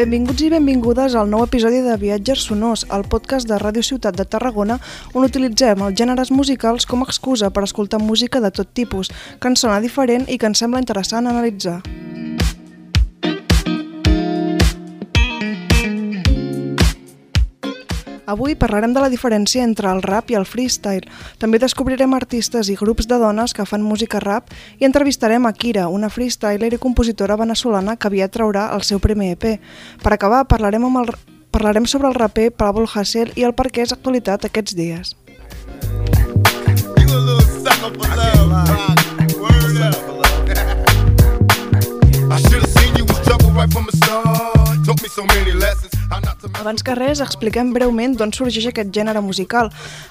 Benvinguts i benvingudes al nou episodi de Viatges Sonors, el podcast de Ràdio Ciutat de Tarragona, on utilitzem els gèneres musicals com a excusa per escoltar música de tot tipus, que ens sona diferent i que ens sembla interessant analitzar. Avui parlarem de la diferència entre el rap i el freestyle. També descobrirem artistes i grups de dones que fan música rap i entrevistarem a Kira, una freestyler i compositora venezolana que aviat traurà el seu primer EP. Per acabar, parlarem, amb el, parlarem sobre el raper Pablo Hassel i el per què és actualitat aquests dies. I Abans que res, expliquem breument d'on sorgeix aquest gènere musical.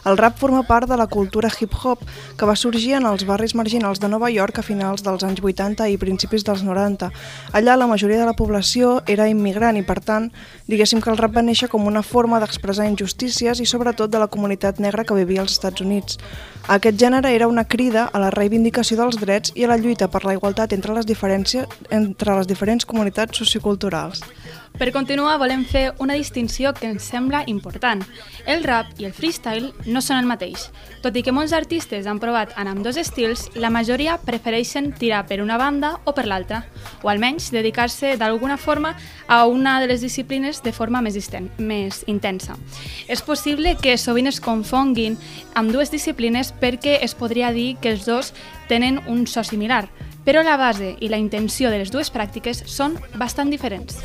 El rap forma part de la cultura hip-hop, que va sorgir en els barris marginals de Nova York a finals dels anys 80 i principis dels 90. Allà la majoria de la població era immigrant i, per tant, diguéssim que el rap va néixer com una forma d'expressar injustícies i sobretot de la comunitat negra que vivia als Estats Units. Aquest gènere era una crida a la reivindicació dels drets i a la lluita per la igualtat entre les, diferències, entre les diferents comunitats socioculturals. Per continuar, volem fer una distinció que ens sembla important. El rap i el freestyle no són el mateix. Tot i que molts artistes han provat en amb dos estils, la majoria prefereixen tirar per una banda o per l'altra, o almenys dedicar-se d'alguna forma a una de les disciplines de forma més, isten- més intensa. És possible que sovint es confonguin amb dues disciplines perquè es podria dir que els dos tenen un so similar, però la base i la intenció de les dues pràctiques són bastant diferents.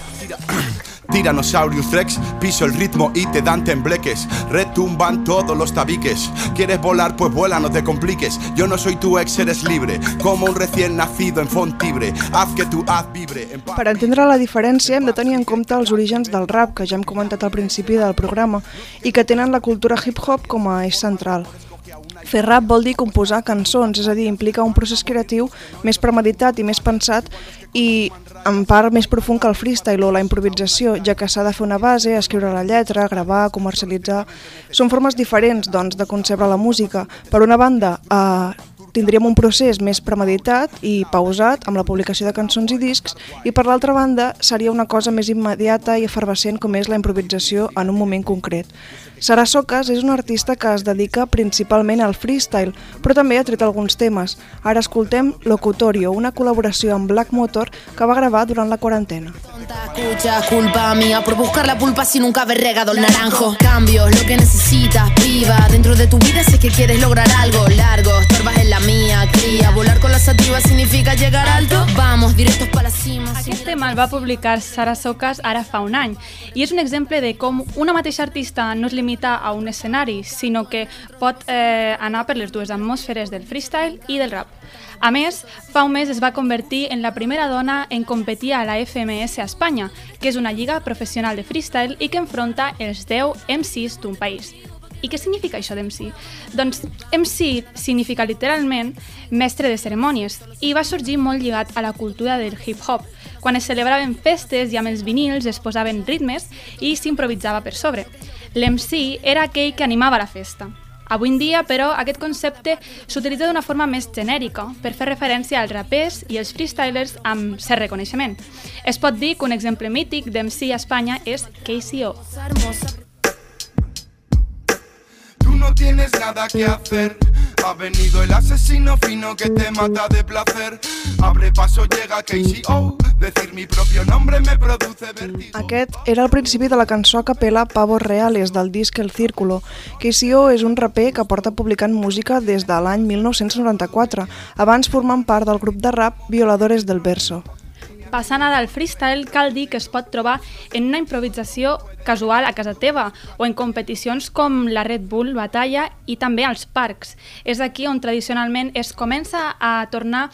Tyrannosaurus Rex, piso el ritmo y te dan tembleques. Retumban todos los tabiques. ¿Quieres volar? Pues vuela, no te compliques. Yo no soy tu ex, eres libre. Como un recién nacido en Fontibre. Haz que tu haz vibre. En paz. Per entendre la diferència hem de tenir en compte els orígens del rap, que ja hem comentat al principi del programa, i que tenen la cultura hip-hop com a eix central. Fer rap vol dir composar cançons, és a dir, implica un procés creatiu més premeditat i més pensat i en part més profund que el freestyle o la improvisació, ja que s'ha de fer una base, escriure la lletra, gravar, comercialitzar... Són formes diferents, doncs, de concebre la música. Per una banda, eh, tindríem un procés més premeditat i pausat amb la publicació de cançons i discs i per l'altra banda seria una cosa més immediata i efervescent com és la improvisació en un moment concret. Sara Socas és un artista que es dedica principalment al freestyle, però també ha tret alguns temes. Ara escoltem Locutorio, una col·laboració amb Black Motor que va gravar durant la quarantena. Tonta, Escucha, culpa mía por buscar la pulpa sin nunca haber regado el naranjo. Cambios, lo que necesitas, piba. Dentro de tu vida sé que quieres lograr algo largo. Estorbas en la mía, cría. Volar con la sativa significa llegar alto. Vamos, directos para la cima. Aquest tema el va publicar Sara Socas ara fa un any i és un exemple de com una mateixa artista no es limita a un escenari, sinó que pot eh, anar per les dues atmosferes del freestyle i del rap. A més, fa un mes es va convertir en la primera dona en competir a la FMS a Espanya, que és una lliga professional de freestyle i que enfronta els 10 MCs d'un país. I què significa això d'MC? Doncs MC significa literalment mestre de cerimònies i va sorgir molt lligat a la cultura del hip-hop. Quan es celebraven festes i amb els vinils es posaven ritmes i s'improvisava per sobre. L'MC era aquell que animava la festa. Avui en dia, però, aquest concepte s'utilitza d'una forma més genèrica per fer referència als rapers i els freestylers amb cert reconeixement. Es pot dir que un exemple mític d'MC a Espanya és KCO. Tú no tienes nada que hacer. Ha venido el asesino fino que te mata de placer. Abre paso, llega KCO. Decir mi propio nombre me produce vértigo. Aquest era el principi de la cançó a capella Pavos Reales del disc El Círculo. KCO és un raper que porta publicant música des de l'any 1994, abans formant part del grup de rap Violadores del Verso. Passant ara al freestyle, cal dir que es pot trobar en una improvisació casual a casa teva o en competicions com la Red Bull Batalla i també als parcs. És aquí on tradicionalment es comença a tornar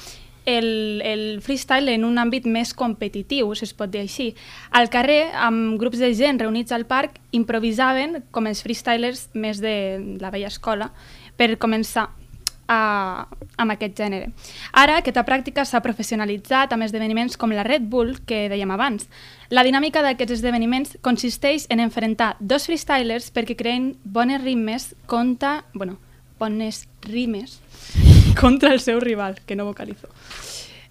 el, el freestyle en un àmbit més competitiu, si es pot dir així. Al carrer, amb grups de gent reunits al parc, improvisaven com els freestylers més de la vella escola per començar a, amb aquest gènere. Ara, aquesta pràctica s'ha professionalitzat amb esdeveniments com la Red Bull, que dèiem abans. La dinàmica d'aquests esdeveniments consisteix en enfrontar dos freestylers perquè creen bones ritmes contra... Bueno, bones rimes contra el seu rival, que no vocalizo.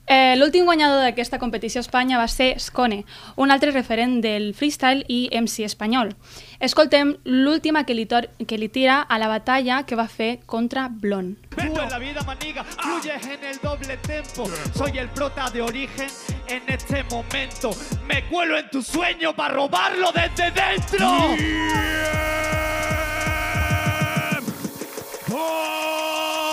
Eh, L'últim guanyador d'aquesta competició a Espanya va ser Scone, un altre referent del freestyle i MC espanyol. Escoltem l'última que, li que li tira a la batalla que va fer contra Blon. Tú en la vida, maniga, fluyes en el doble tempo. Soy el prota de origen en este momento. Me cuelo en tu sueño para robarlo desde dentro. Oh!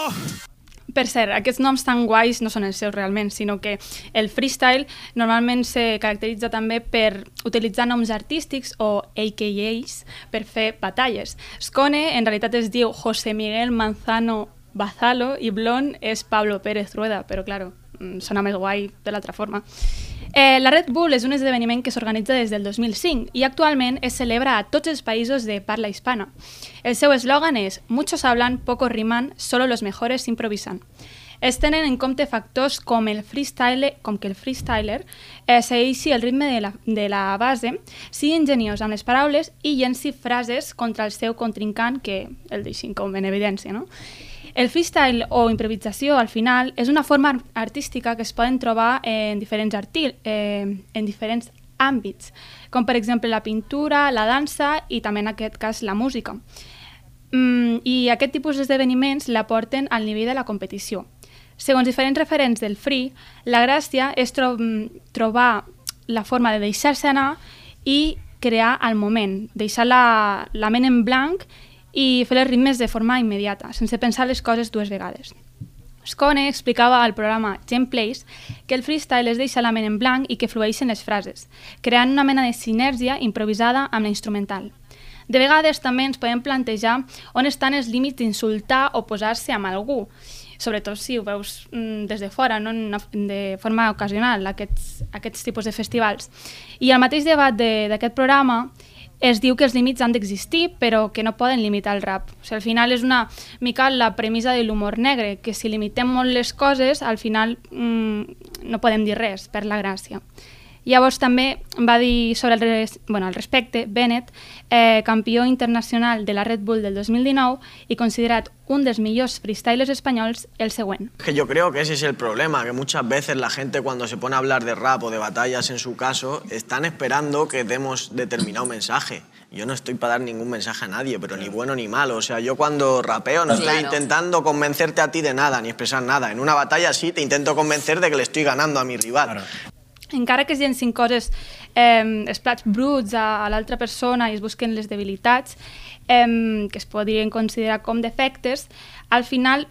Per cert, aquests noms tan guais no són els seus realment, sinó que el freestyle normalment se caracteritza també per utilitzar noms artístics o AKAs per fer batalles. Scone en realitat es diu José Miguel Manzano Bazalo i Blon és Pablo Pérez Rueda, però claro, mm, sona més guai de l'altra forma. Eh, la Red Bull és un esdeveniment que s'organitza des del 2005 i actualment es celebra a tots els països de parla hispana. El seu eslògan és «Muchos hablan, pocos riman, solo los mejores improvisan». Es tenen en compte factors com, el freestyle, com que el freestyler eh, segueixi el ritme de la, de la base, sigui ingeniós amb les paraules i llenci frases contra el seu contrincant que el deixin com en evidència. No? El freestyle o improvisació, al final, és una forma artística que es poden trobar en diferents, artil, eh, en diferents àmbits, com per exemple la pintura, la dansa i també en aquest cas la música. Mm, I aquest tipus d'esdeveniments la porten al nivell de la competició. Segons diferents referents del free, la gràcia és tro trobar la forma de deixar-se anar i crear el moment, deixar la, la ment en blanc i fer les ritmes de forma immediata, sense pensar les coses dues vegades. Scone explicava al programa Gen Plays que el freestyle es deixa la ment en blanc i que flueixen les frases, creant una mena de sinergia improvisada amb la instrumental. De vegades també ens podem plantejar on estan els límits d'insultar o posar-se amb algú, sobretot si ho veus mm, des de fora, no de forma ocasional, aquests, aquests tipus de festivals. I el mateix debat d'aquest de, programa es diu que els límits han d'existir, però que no poden limitar el rap. O sigui, al final és una mica la premissa de l'humor negre, que si limitem molt les coses, al final mmm, no podem dir res per la gràcia. Llavors també va dir sobre el, res, bueno, al respecte Bennett, eh, campió internacional de la Red Bull del 2019 i considerat un dels millors freestylers espanyols, el següent. Que yo creo que ese es el problema, que muchas veces la gente cuando se pone a hablar de rap o de batallas en su caso, están esperando que demos determinado mensaje. Yo no estoy para dar ningún mensaje a nadie, pero ni bueno ni malo. O sea, yo cuando rapeo no estoy Claro. intentando convencerte a ti de nada, ni expresar nada. En una batalla sí te intento convencer de que le estoy ganando a mi rival. Encara que es llencin coses, eh, els plats bruts a, a l'altra persona i es busquen les debilitats, eh, que es podrien considerar com defectes, al final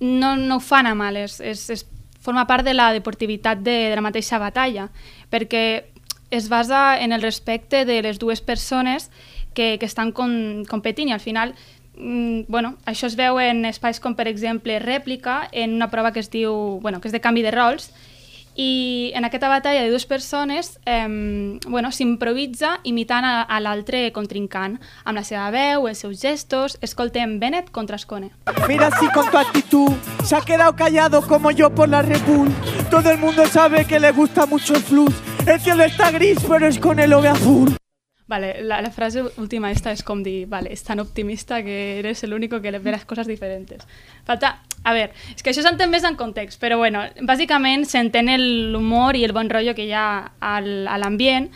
no, no ho fan a mal, és, és, és, forma part de la deportivitat de, de la mateixa batalla, perquè es basa en el respecte de les dues persones que, que estan con, competint i al final mm, bueno, això es veu en espais com per exemple rèplica en una prova que es diu, bueno, que és de canvi de rols i en aquesta batalla de dues persones eh, bueno, s'improvisa imitant a, a l'altre contrincant amb la seva veu, els seus gestos escoltem Bennett contra Scone Mira si con tu actitud se ha quedado callado como yo por la Red Bull. Todo el mundo sabe que le gusta mucho el flux. El cielo está gris, pero es con el ove azul. Vale, la, la frase última esta es com dir, vale, es tan optimista que eres el único que le ve las cosas diferentes. Falta, a ver, és que això s'entén més en context, però bueno, bàsicament s'entén l'humor i el bon rotllo que ha al, a l'ambient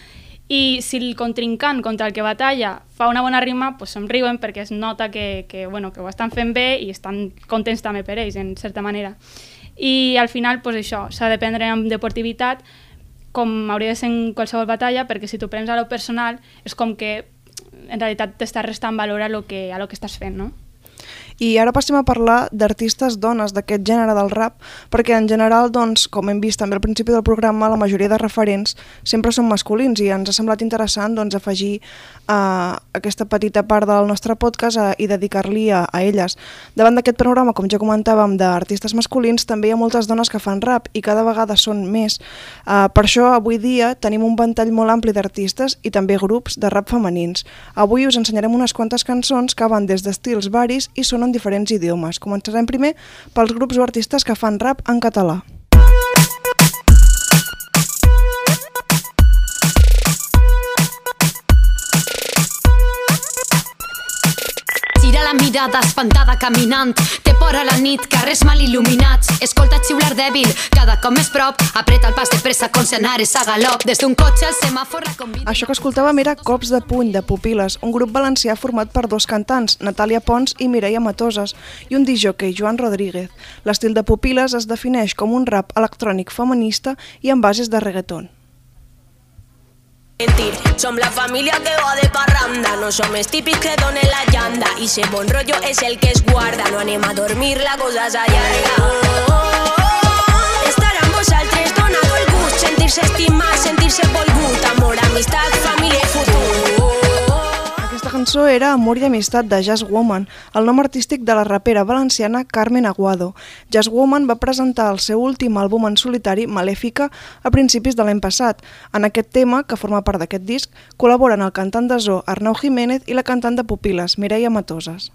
i si el contrincant contra el que batalla fa una bona rima, pues somriuen perquè es nota que, que, bueno, que ho estan fent bé i estan contents també per ells, en certa manera. I al final, pues això, s'ha de prendre amb deportivitat, com hauria de ser en qualsevol batalla, perquè si t'ho prens a lo personal és com que en realitat t'estàs restant valor a lo que, a lo que estàs fent, no? I ara passem a parlar d'artistes dones d'aquest gènere del rap, perquè en general, doncs, com hem vist també al principi del programa, la majoria de referents sempre són masculins i ens ha semblat interessant doncs, afegir uh, aquesta petita part del nostre podcast uh, i dedicar-li a, a elles. Davant d'aquest programa, com ja comentàvem, d'artistes masculins, també hi ha moltes dones que fan rap i cada vegada són més. Uh, per això, avui dia, tenim un ventall molt ampli d'artistes i també grups de rap femenins. Avui us ensenyarem unes quantes cançons que van des d'estils varis i són en diferents idiomes. Començarem primer pels grups o artistes que fan rap en català. La mirada espantada caminant. Té por a la nit, carrers mal il·luminats escolta xiular dèbil, cada cop més prop. Apreta el pas de pressa com si anares a galop. Des d'un cotxe al semàfor la convida. Això que escoltàvem era Cops de puny de Pupiles, un grup valencià format per dos cantants, Natàlia Pons i Mireia Matoses, i un disjockey, Joan Rodríguez. L'estil de Pupiles es defineix com un rap electrònic feminista i amb bases de reggaeton. Mentir. Som la família que va de parranda, no som els típics la llanda. I se bon rotllo és el que es guarda, no anem a dormir, la cosa s'allarga. Oh, oh, oh. Estar amb vosaltres el gust, sentir-se estimat, sentir-se volgut, amor, amistat, família i futur. Aquesta cançó era Amor i Amistat de Jazz Woman, el nom artístic de la rapera valenciana Carmen Aguado. Jazz Woman va presentar el seu últim àlbum en solitari, Malèfica, a principis de l'any passat. En aquest tema, que forma part d'aquest disc, col·laboren el cantant de Zoo Arnau Jiménez i la cantant de Pupiles, Mireia Matoses.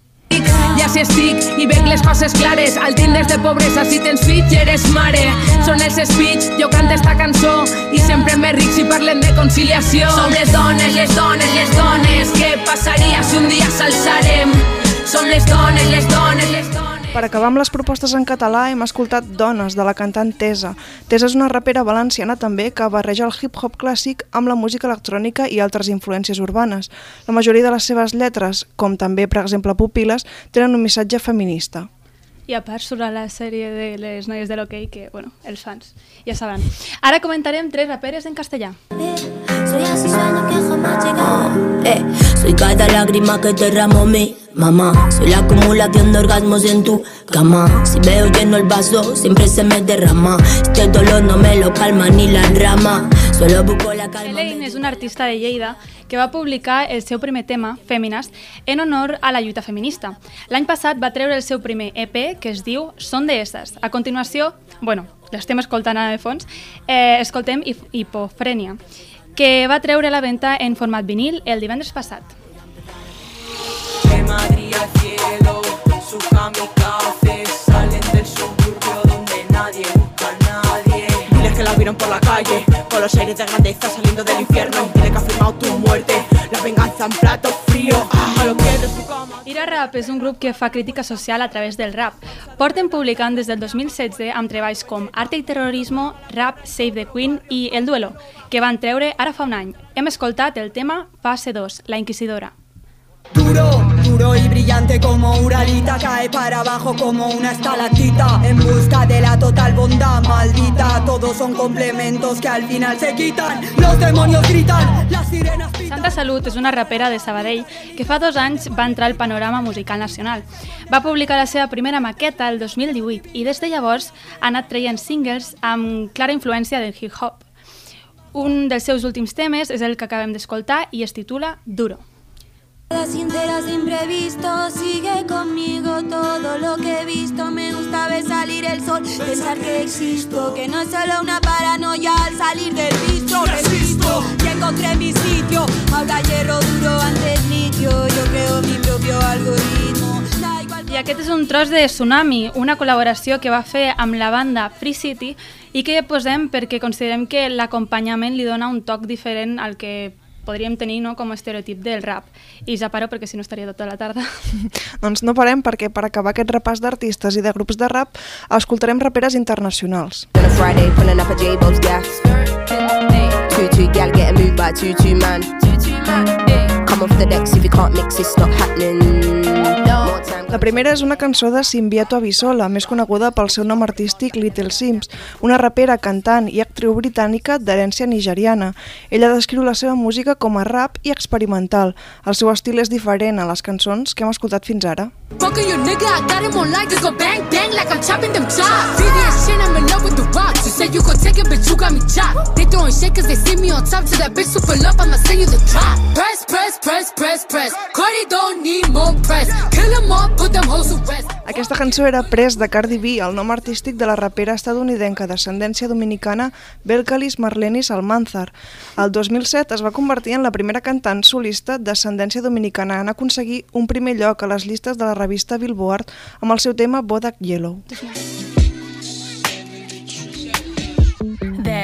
Ja si estic i veig les coses clares. Al tindres de pobresa si tens fills eres mare. Són els speech, jo canto esta cançó i sempre més ric si parlen de conciliació. Som les dones, les dones, les dones què passaria si un dia s'alçarem? Som les dones, les dones, les dones Per acabar amb les propostes en català hem escoltat Dones, de la cantant Tesa. Tesa és una rapera valenciana també que barreja el hip-hop clàssic amb la música electrònica i altres influències urbanes. La majoria de les seves lletres, com també per exemple Pupiles, tenen un missatge feminista. I a part surt a la sèrie de les noies de l'hoquei, que, bueno, els fans ja sabran. Ara comentarem tres raperes en castellà. Soy así sueño que jamás llega. Eh, soy cada lágrima que derramo mi mamá. Soy la acumulación de orgasmos en tu cama. Si veo lleno el vaso, siempre se me derrama. Este dolor no me lo calma ni la rama. Solo busco la calma. Elaine és una artista de Lleida que va publicar el seu primer tema, Fèmines, en honor a la lluita feminista. L'any passat va treure el seu primer EP, que es diu Són de Esses. A continuació, bueno, l'estem escoltant ara de fons, eh, escoltem Hip Hipofrènia, que va treure a la venda en format vinil el divendres passat. Madrid al cielo, su kamikaze salen del suburbio donde nadie busca a nadie. Diles que la vieron por la calle, con los aires de grandeza saliendo del infierno. Dile que ha firmado tu muerte, la venganza en plato frío. A lo que de su cama. Ira Rap és un grup que fa crítica social a través del rap. Porten publicant des del 2016 amb treballs com Arte i Terrorismo, Rap, Save the Queen i El Duelo, que van treure ara fa un any. Hem escoltat el tema Fase 2, La Inquisidora. Duro, duro y brillante como Uralita Cae para abajo como una estalactita En busca de la total bondad maldita Todos son complementos que al final se quitan Los demonios gritan, las sirenas pitan Santa Salut és una rapera de Sabadell que fa dos anys va entrar al panorama musical nacional. Va publicar la seva primera maqueta el 2018 i des de llavors ha anat traient singles amb clara influència del hip-hop. Un dels seus últims temes és el que acabem d'escoltar i es titula Duro. Sincera sin previsto, sigue conmigo todo lo que he visto. Me gusta ver salir el sol, pensar que existo, que no es solo una paranoia al salir del bistro. Resisto y encontré mi sitio. Habla hierro duro antes litio. Yo creo mi propio algoritmo. I aquest és un tros de Tsunami, una col·laboració que va fer amb la banda Free City i que posem perquè considerem que l'acompanyament li dona un toc diferent al que podríem tenir no, com a estereotip del rap. I ja paro perquè si no estaria tota la tarda. Doncs no parem perquè per acabar aquest repàs d'artistes i de grups de rap escoltarem raperes internacionals. On a Friday, pulling up a J-Bob's gas. Two two gal getting moved by two two man. Come off the decks if you can't mix, it's not happening. La primera és una cançó de Simbiato Abisola, més coneguda pel seu nom artístic Little Sims, una rapera, cantant i actriu britànica d'herència nigeriana. Ella descriu la seva música com a rap i experimental. El seu estil és diferent a les cançons que hem escoltat fins ara. Fucking your nigga, I got him on like just go bang bang like I'm chopping them chops. VVS shit, I'm in love with the rocks. You said you could take it, but you got me chopped. Throwing shit cause they see me on top to that bitch super love, I'ma send you the drop. Press, press, press, press, press. Cardi don't need more press. Kill them all, put them hoes to rest. Aquesta cançó era Pres de Cardi B, el nom artístic de la rapera estadounidenca d'ascendència dominicana Belcalis Marlenis Almanzar. El 2007 es va convertir en la primera cantant solista d'ascendència dominicana en aconseguir un primer lloc a les llistes de la revista Billboard amb el seu tema Bodak Yellow.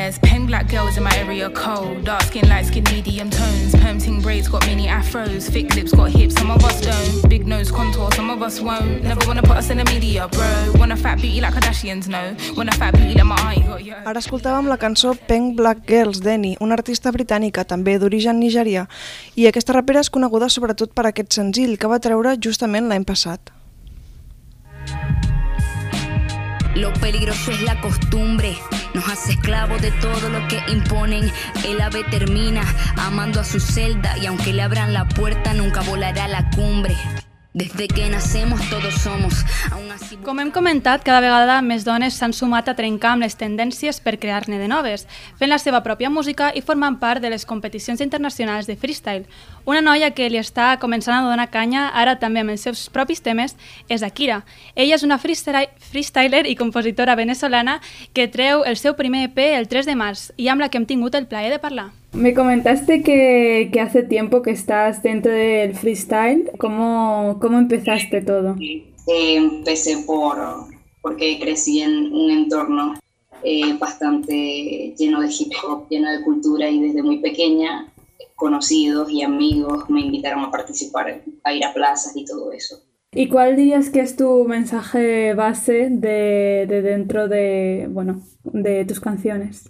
There's pen black girls in my area cold. Dark skin, light skin, medium tones. Perm braids got mini afros. Thick lips got hips, some of us don't. Big nose contour, some of us won't. Never wanna put us in the media, bro. Want a fat beauty like Kardashians, no. Want a fat beauty like my aunt got, yo. Ara escoltàvem la cançó Pink Black Girls d'Eni, una artista britànica també d'origen nigerià, i aquesta rapera és coneguda sobretot per aquest senzill que va treure justament l'any passat. Lo peligroso es la costumbre, hace esclavos de todo lo que imponen. El ave termina amando a su celda y aunque le abran la puerta nunca volará a la cumbre. Desde que nacemos todos somos, así... Com hem comentat, cada vegada més dones s'han sumat a trencar amb les tendències per crear-ne de noves, fent la seva pròpia música i formant part de les competicions internacionals de freestyle. Una noia que li està començant a donar canya, ara també amb els seus propis temes, és Akira. Ella és una freestyler i compositora venezolana que treu el seu primer EP el 3 de març i amb la que hem tingut el plaer de parlar. Me comentaste que, que, hace tiempo que estás dentro del freestyle. ¿Cómo, cómo empezaste todo? Eh, empecé por porque crecí en un entorno eh, bastante lleno de hip hop, lleno de cultura y desde muy pequeña conocidos y amigos me invitaron a participar, a ir a plazas y todo eso. ¿Y cuál dirías que es tu mensaje base de, de dentro de, bueno, de tus canciones?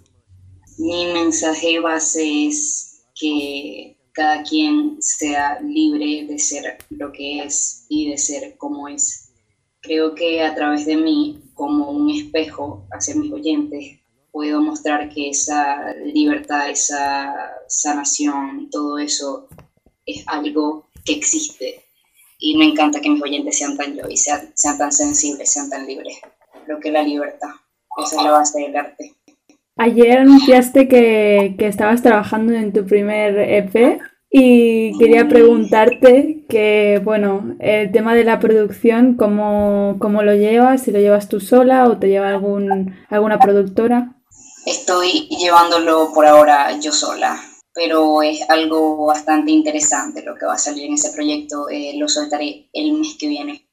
Mi mensaje base es que cada quien sea libre de ser lo que es y de ser como es. Creo que a través de mí, como un espejo hacia mis oyentes, puedo mostrar que esa libertad, esa sanación, todo eso es algo que existe. Y me encanta que mis oyentes sean tan yo sean tan sensibles, sean tan libres. Creo que la libertad, esa es la base del arte. Ayer anunciaste que, que, estabas trabajando en tu primer EP y quería preguntarte que, bueno, el tema de la producción, ¿cómo, cómo lo llevas? ¿Si lo llevas tú sola o te lleva algún, alguna productora? Estoy llevándolo por ahora yo sola, pero es algo bastante interesante lo que va a salir en ese proyecto. Eh, lo soltaré el mes que viene.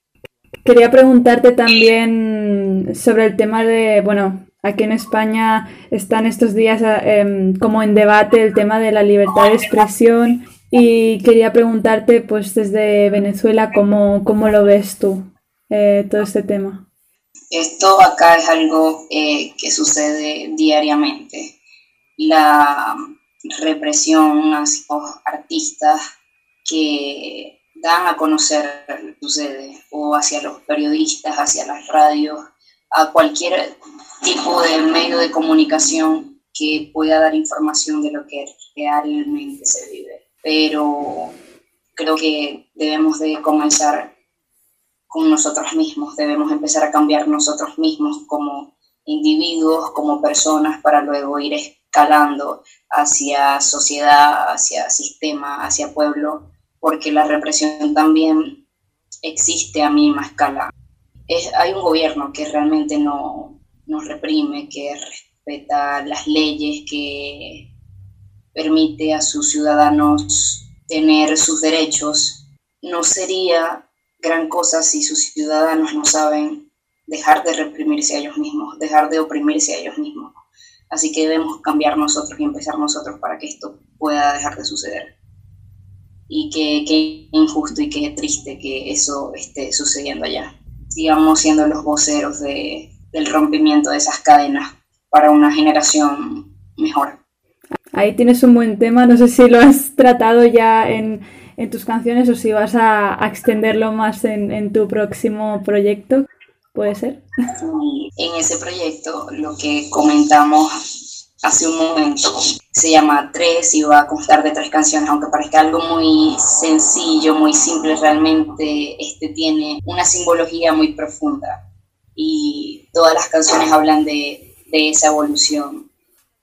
Quería preguntarte también sobre el tema de, bueno, Aquí en España están estos días eh, como en debate el tema de la libertad de expresión y quería preguntarte pues desde Venezuela cómo, cómo lo ves tú eh, todo este tema. Esto acá es algo eh, que sucede diariamente. La represión hacia los artistas que dan a conocer lo que sucede o hacia los periodistas, hacia las radios, a cualquier tipo de medio de comunicación que pueda dar información de lo que realmente se vive. Pero creo que debemos de comenzar con nosotros mismos, debemos empezar a cambiar nosotros mismos como individuos, como personas, para luego ir escalando hacia sociedad, hacia sistema, hacia pueblo, porque la represión también existe a mínima escala. Hay un gobierno que realmente no, nos reprime, que respeta las leyes, que permite a sus ciudadanos tener sus derechos, no sería gran cosa si sus ciudadanos no saben dejar de reprimirse a ellos mismos, dejar de oprimirse a ellos mismos. Así que debemos cambiar nosotros y empezar nosotros para que esto pueda dejar de suceder. Y que, que injusto y que triste que eso esté sucediendo allá. Sigamos siendo los voceros de, del rompimiento de esas cadenas para una generación mejor. Ahí tienes un buen tema, no sé si lo has tratado ya en, en tus canciones o si vas a, a extenderlo más en, en, tu próximo proyecto, ¿puede ser? En ese proyecto lo que comentamos hace un momento se llama Tres y va a constar de tres canciones, aunque parezca algo muy sencillo, muy simple, realmente este tiene una simbología muy profunda y todas las canciones hablan de, de esa evolución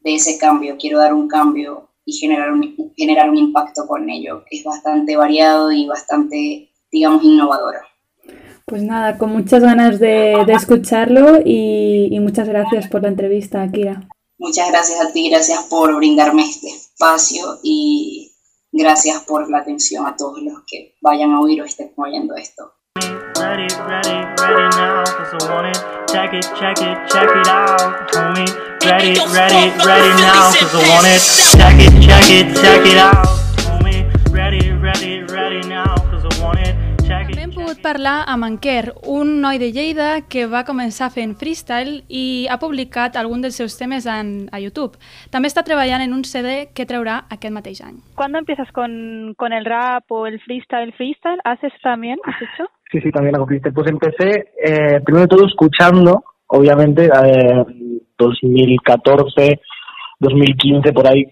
de ese cambio, quiero dar un cambio y generar un, generar un impacto con ello. Es bastante variado y bastante, digamos, innovador. Pues nada, con muchas ganas de, escucharlo y, y, muchas gracias por la entrevista, Kira. Muchas gracias a ti, gracias por brindarme este espacio y gracias por la atención a todos los que vayan a oír o estén oyendo esto. Ready, ready, ready now, cause I want it. Check it, check it, check it out, homie. Ready, ready, ready now, cause I want it. Check it, check it, check it out, pogut parlar amb en Quer, un noi de Lleida que va començar fent freestyle i ha publicat algun dels seus temes en, a YouTube. També està treballant en un CD que traurà aquest mateix any. ¿Cuándo empiezas con, con el rap o el freestyle? ¿Freestyle? ¿Haces también? ¿Has hecho? Sí, sí, también la cumpliste. Pues empecé, eh, primero de todo, escuchando, obviamente, eh, 2014, 2015, por ahí.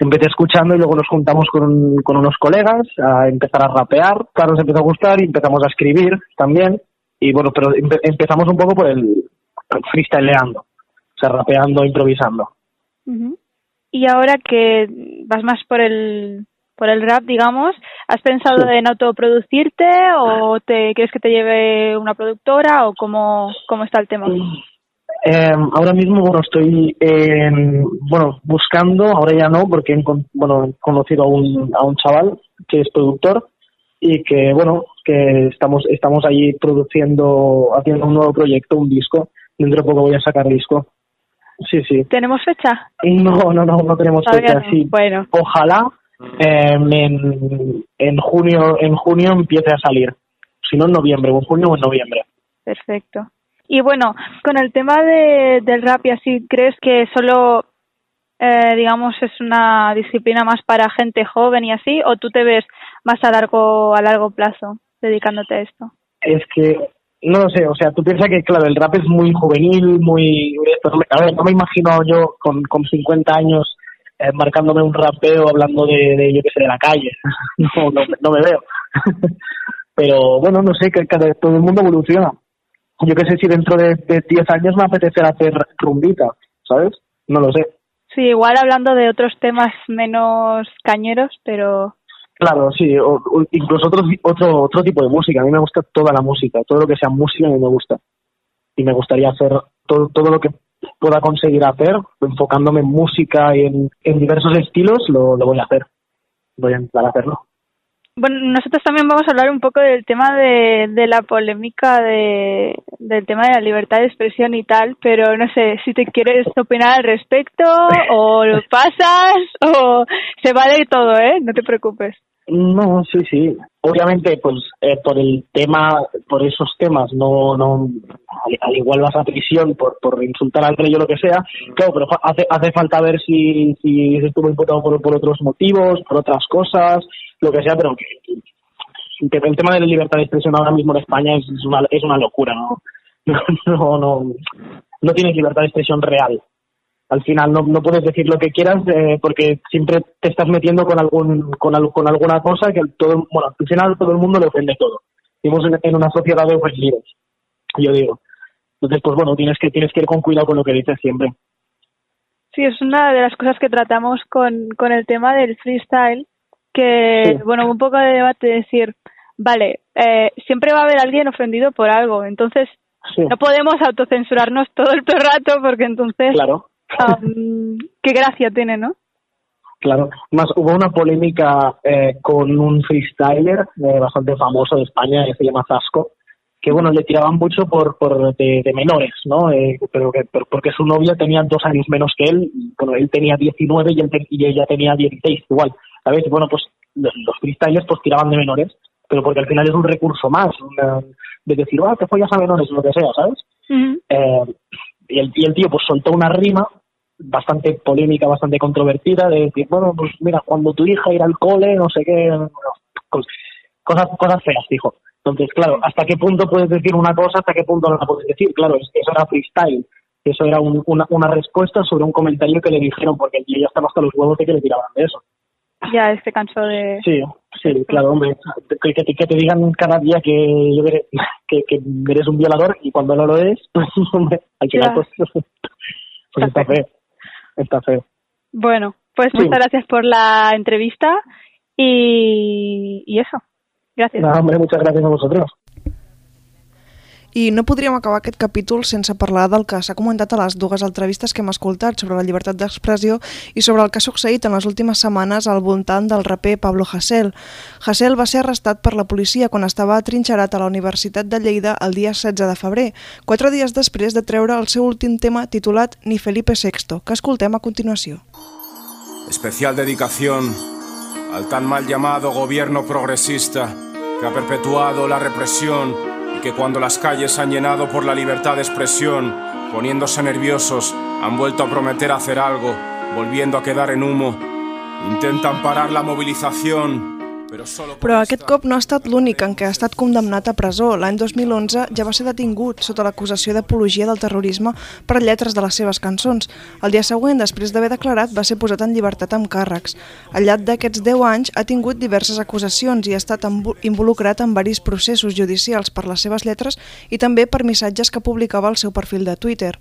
Empecé escuchando y luego nos juntamos con, con unos colegas a empezar a rapear. Claro, nos empezó a gustar y empezamos a escribir también. Y bueno, pero empe empezamos un poco por el freestyleando, o sea, rapeando, improvisando. Uh -huh. Y ahora que vas más por el por el rap, digamos, ¿has pensado sí. en autoproducirte o te quieres que te lleve una productora o cómo, cómo está el tema? Eh, ahora mismo, bueno, estoy en, bueno, buscando, ahora ya no, porque he, bueno, he conocido a un, a un chaval que es productor y que, bueno, que estamos, estamos ahí produciendo, haciendo un nuevo proyecto, un disco. Dentro de poco voy a sacar disco. Sí, sí. ¿Tenemos fecha? No, no, no, no tenemos Todavía fecha. no. Sí. Bueno. Ojalá eh, en, en junio, en junio empiece a salir. Si no en noviembre, o en junio o en noviembre. Perfecto. Y bueno, con el tema de, del rap y así, ¿crees que solo, eh, digamos, es una disciplina más para gente joven y así, o tú te ves más a largo a largo plazo dedicándote a esto? Es que no lo sé, o sea, tú piensas que, claro, el rap es muy juvenil, muy... A ver, no me imagino yo con, con 50 años eh, marcándome un rapeo hablando de, de, yo qué sé, de la calle. no, no, no me veo. Pero bueno, no sé, que todo el mundo evoluciona. Yo qué sé si dentro de, de 10 años me apetecerá hacer rumbita, ¿sabes? No lo sé. Sí, igual hablando de otros temas menos cañeros, pero... Claro, sí, o, o incluso otro, otro, otro tipo de música. A mí me gusta toda la música, todo lo que sea música a mí me gusta. Y me gustaría hacer todo, todo lo que pueda conseguir hacer, enfocándome en música y en, en diversos estilos, lo, lo voy a hacer. Voy a intentar hacerlo. Bueno, nosotros también vamos a hablar un poco del tema de, de la polémica de, del tema de la libertad de expresión y tal, pero no sé si te quieres opinar al respecto o lo pasas o se vale todo, ¿eh? No te preocupes. No, sí, sí. Obviamente, pues eh, por el tema, por esos temas, no, no, al, al, igual vas a prisión por, por insultar al rey o lo que sea. Claro, pero hace, hace falta ver si, si estuvo imputado por, por otros motivos, por otras cosas, lo que sea, pero que, el tema de la libertad de expresión ahora mismo en España es, es una, es una locura, ¿no? No, no, no tienes libertad de expresión real al final no, no puedes decir lo que quieras eh, porque siempre te estás metiendo con algún con, al, con alguna cosa que todo bueno al final todo el mundo le ofende todo vivimos en, en, una sociedad de ofendidos yo digo entonces pues bueno tienes que tienes que ir con cuidado con lo que dices siempre sí es una de las cosas que tratamos con con el tema del freestyle que sí. bueno un poco de debate decir vale eh, siempre va a haber alguien ofendido por algo entonces sí. no podemos autocensurarnos todo el rato porque entonces claro Um, qué gracia tiene, ¿no? Claro, más hubo una polémica eh, con un freestyler eh, bastante famoso de España que se llama Zasco, que bueno, le tiraban mucho por, por de, de menores, ¿no? Eh, pero que pero porque su novia tenía dos años menos que él, y, bueno, él tenía 19 y, él te, y ella tenía 16, igual, ¿sabes? Bueno, pues los, los freestylers pues tiraban de menores, pero porque al final es un recurso más, una, de decir, ah, te follas a menores, lo que sea, ¿sabes? Uh -huh. eh, y el, y el tío pues soltó una rima bastante polémica, bastante controvertida, de decir, bueno, pues mira, cuando tu hija irá al cole, no sé qué, cosas, cosas feas, dijo. Entonces, claro, ¿hasta qué punto puedes decir una cosa, hasta qué punto no la puedes decir? Claro, eso era freestyle, eso era un, una, una respuesta sobre un comentario que le dijeron, porque el tío ya estaba hasta los huevos de que le tiraban de eso. Ya, este cansó de... Sí, sí, claro, hombre, que, que, que te digan cada día que, yo que, que eres un violador y cuando no lo eres, pues, hombre, al final, pues, pues está feo. Está feo. Bueno, pues Sí. muchas gracias por la entrevista y, y eso. Gracias. Nada, hombre, muchas gracias a vosotros. I no podríem acabar aquest capítol sense parlar del que s'ha comentat a les dues entrevistes que hem escoltat sobre la llibertat d'expressió i sobre el que ha succeït en les últimes setmanes al voltant del raper Pablo Hasél. Hasél va ser arrestat per la policia quan estava atrinxerat a la Universitat de Lleida el dia 16 de febrer, quatre dies després de treure el seu últim tema titulat Ni Felipe VI, que escoltem a continuació. Especial dedicación al tan mal llamado gobierno progresista que ha perpetuado la represión que cuando las calles han llenado por la libertad de expresión, poniéndose nerviosos, han vuelto a prometer hacer algo, volviendo a quedar en humo. Intentan parar la movilización, Però aquest cop no ha estat l'únic en què ha estat condemnat a presó. L'any 2011 ja va ser detingut sota l'acusació d'apologia del terrorisme per lletres de les seves cançons. El dia següent, després d'haver declarat, va ser posat en llibertat amb càrrecs. Al llarg d'aquests 10 anys ha tingut diverses acusacions i ha estat involucrat en varis processos judicials per les seves lletres i també per missatges que publicava al seu perfil de Twitter.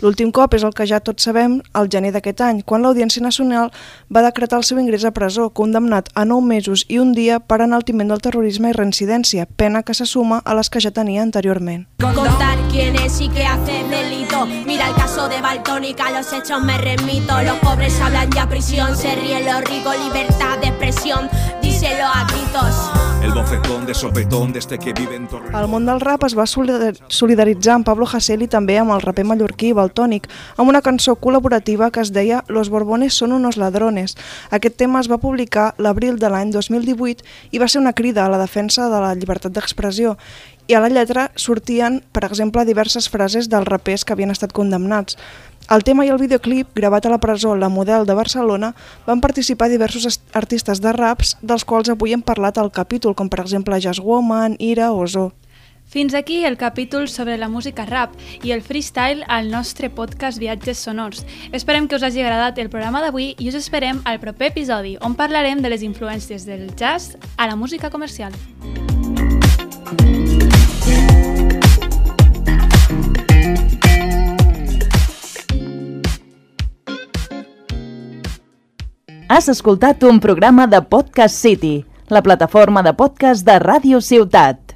L'últim cop és el que ja tots sabem, al gener d'aquest any, quan l'Audiència Nacional va decretar el seu ingrés a presó, condemnat a 9 mesos i un dia per enaltiment del terrorisme i reincidència, pena que se suma a les que ja tenia anteriorment. Contar quién es y qué hace delito. Mira el caso de Baltónica, los hechos me remito. Los pobres hablan ya prisión, se ríen los ricos, libertad de expresión. Díselo a gritos. El bofetón de sopetón desde que vive en Torre. El món del rap es va solidar- solidaritzar amb Pablo Hasél i també amb el raper mallorquí Baltònic, amb una cançó col·laborativa que es deia Los Borbones son unos ladrones. Aquest tema es va publicar l'abril de l'any 2018 i va ser una crida a la defensa de la llibertat d'expressió. I a la lletra sortien, per exemple, diverses frases dels rapers que havien estat condemnats. El tema i el videoclip, gravat a la presó La Model de Barcelona, van participar diversos artistes de raps, dels quals avui hem parlat al capítol, com per exemple Jazz Woman, Ira o Zo. Fins aquí el capítol sobre la música rap i el freestyle al nostre podcast Viatges Sonors. Esperem que us hagi agradat el programa d'avui i us esperem al proper episodi, on parlarem de les influències del jazz a la música comercial. Has escoltat un programa de Podcast City, la plataforma de podcast de Ràdio Ciutat.